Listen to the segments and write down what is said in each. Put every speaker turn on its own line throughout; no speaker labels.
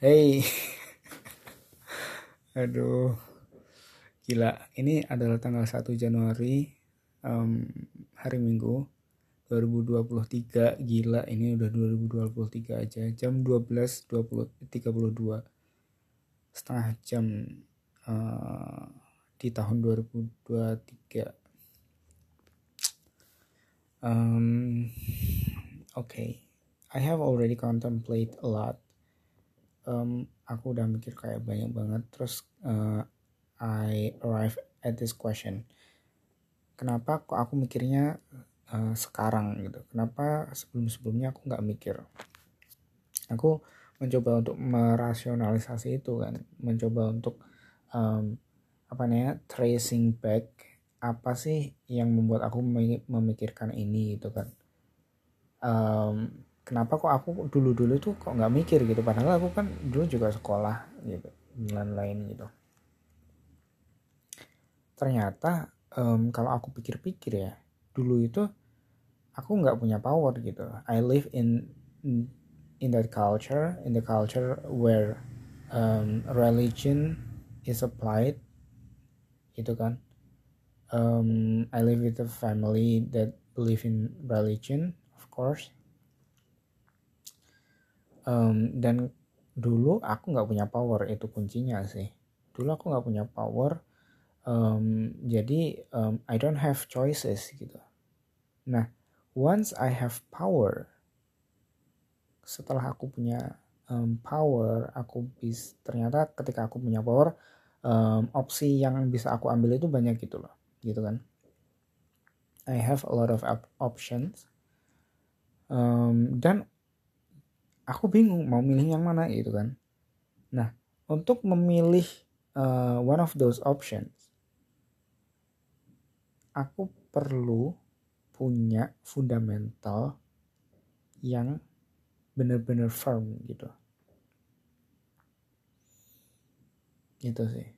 Hey, aduh, gila. Ini adalah tanggal 1 Januari, um, hari Minggu 2023. Gila, ini udah 2023 aja. Jam 12.32 setengah jam uh, di tahun 2023. Um, okay, I have already contemplate a lot um, aku udah mikir kayak banyak banget terus uh, I arrive at this question. Kenapa kok aku mikirnya uh, sekarang gitu? Kenapa sebelum sebelumnya aku nggak mikir? Aku mencoba untuk merasionalisasi itu kan. Mencoba untuk um, apa namanya tracing back apa sih yang membuat aku memikirkan ini gitu kan. Um, kenapa kok aku dulu dulu tuh kok nggak mikir gitu? Padahal aku kan dulu juga sekolah gitu dan lain gitu. Ternyata um, kalau aku pikir-pikir ya dulu itu aku nggak punya power gitu. I live in in that culture in the culture where um, religion is applied itu kan. Um, I live with a family that believe in religion of course um, dan dulu aku nggak punya power itu kuncinya sih. Dulu aku nggak punya power um, jadi um, I don't have choices gitu. Nah once I have power setelah aku punya um, power aku bis ternyata ketika aku punya power um, opsi yang bisa aku ambil itu banyak gitu loh gitu kan. I have a lot of options. Um, dan aku bingung mau milih yang mana gitu kan. Nah untuk memilih uh, one of those options aku perlu punya fundamental yang bener-bener firm gitu. Gitu sih.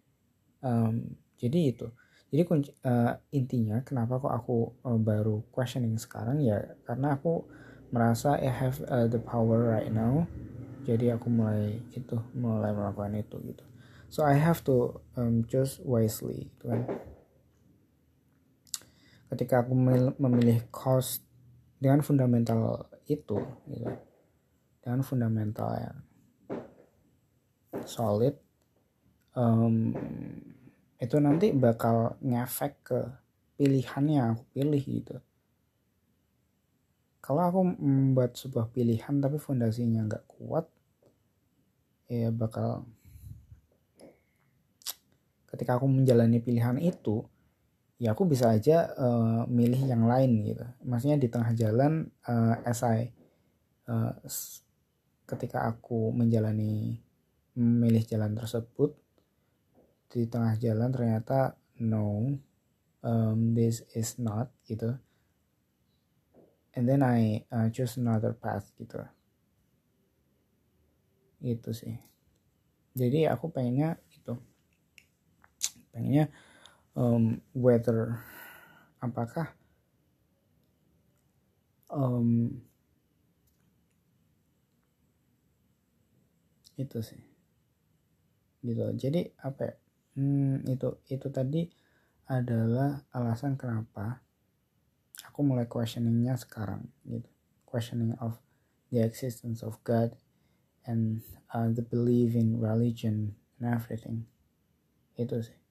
Um, jadi itu. Jadi uh, intinya kenapa kok aku uh, baru questioning sekarang ya karena aku merasa I have uh, the power right now. Jadi aku mulai itu mulai melakukan itu gitu. So I have to um, choose wisely gitu kan. Ketika aku memilih cost dengan fundamental itu gitu. Dengan fundamental yang solid um, itu nanti bakal ngefek ke pilihannya aku pilih gitu kalau aku membuat sebuah pilihan tapi fondasinya nggak kuat ya bakal ketika aku menjalani pilihan itu ya aku bisa aja uh, milih yang lain gitu. Maksudnya di tengah jalan uh, as I uh, ketika aku menjalani memilih jalan tersebut di tengah jalan ternyata no um, this is not gitu and then I uh, choose another path gitu. Itu sih. Jadi aku pengennya itu pengennya um, whether apakah um, itu sih. Gitu. Jadi apa ya? Hmm, itu itu tadi adalah alasan kenapa aku mulai questioningnya sekarang gitu. Questioning of the existence of God and uh, the belief in religion and everything. Itu sih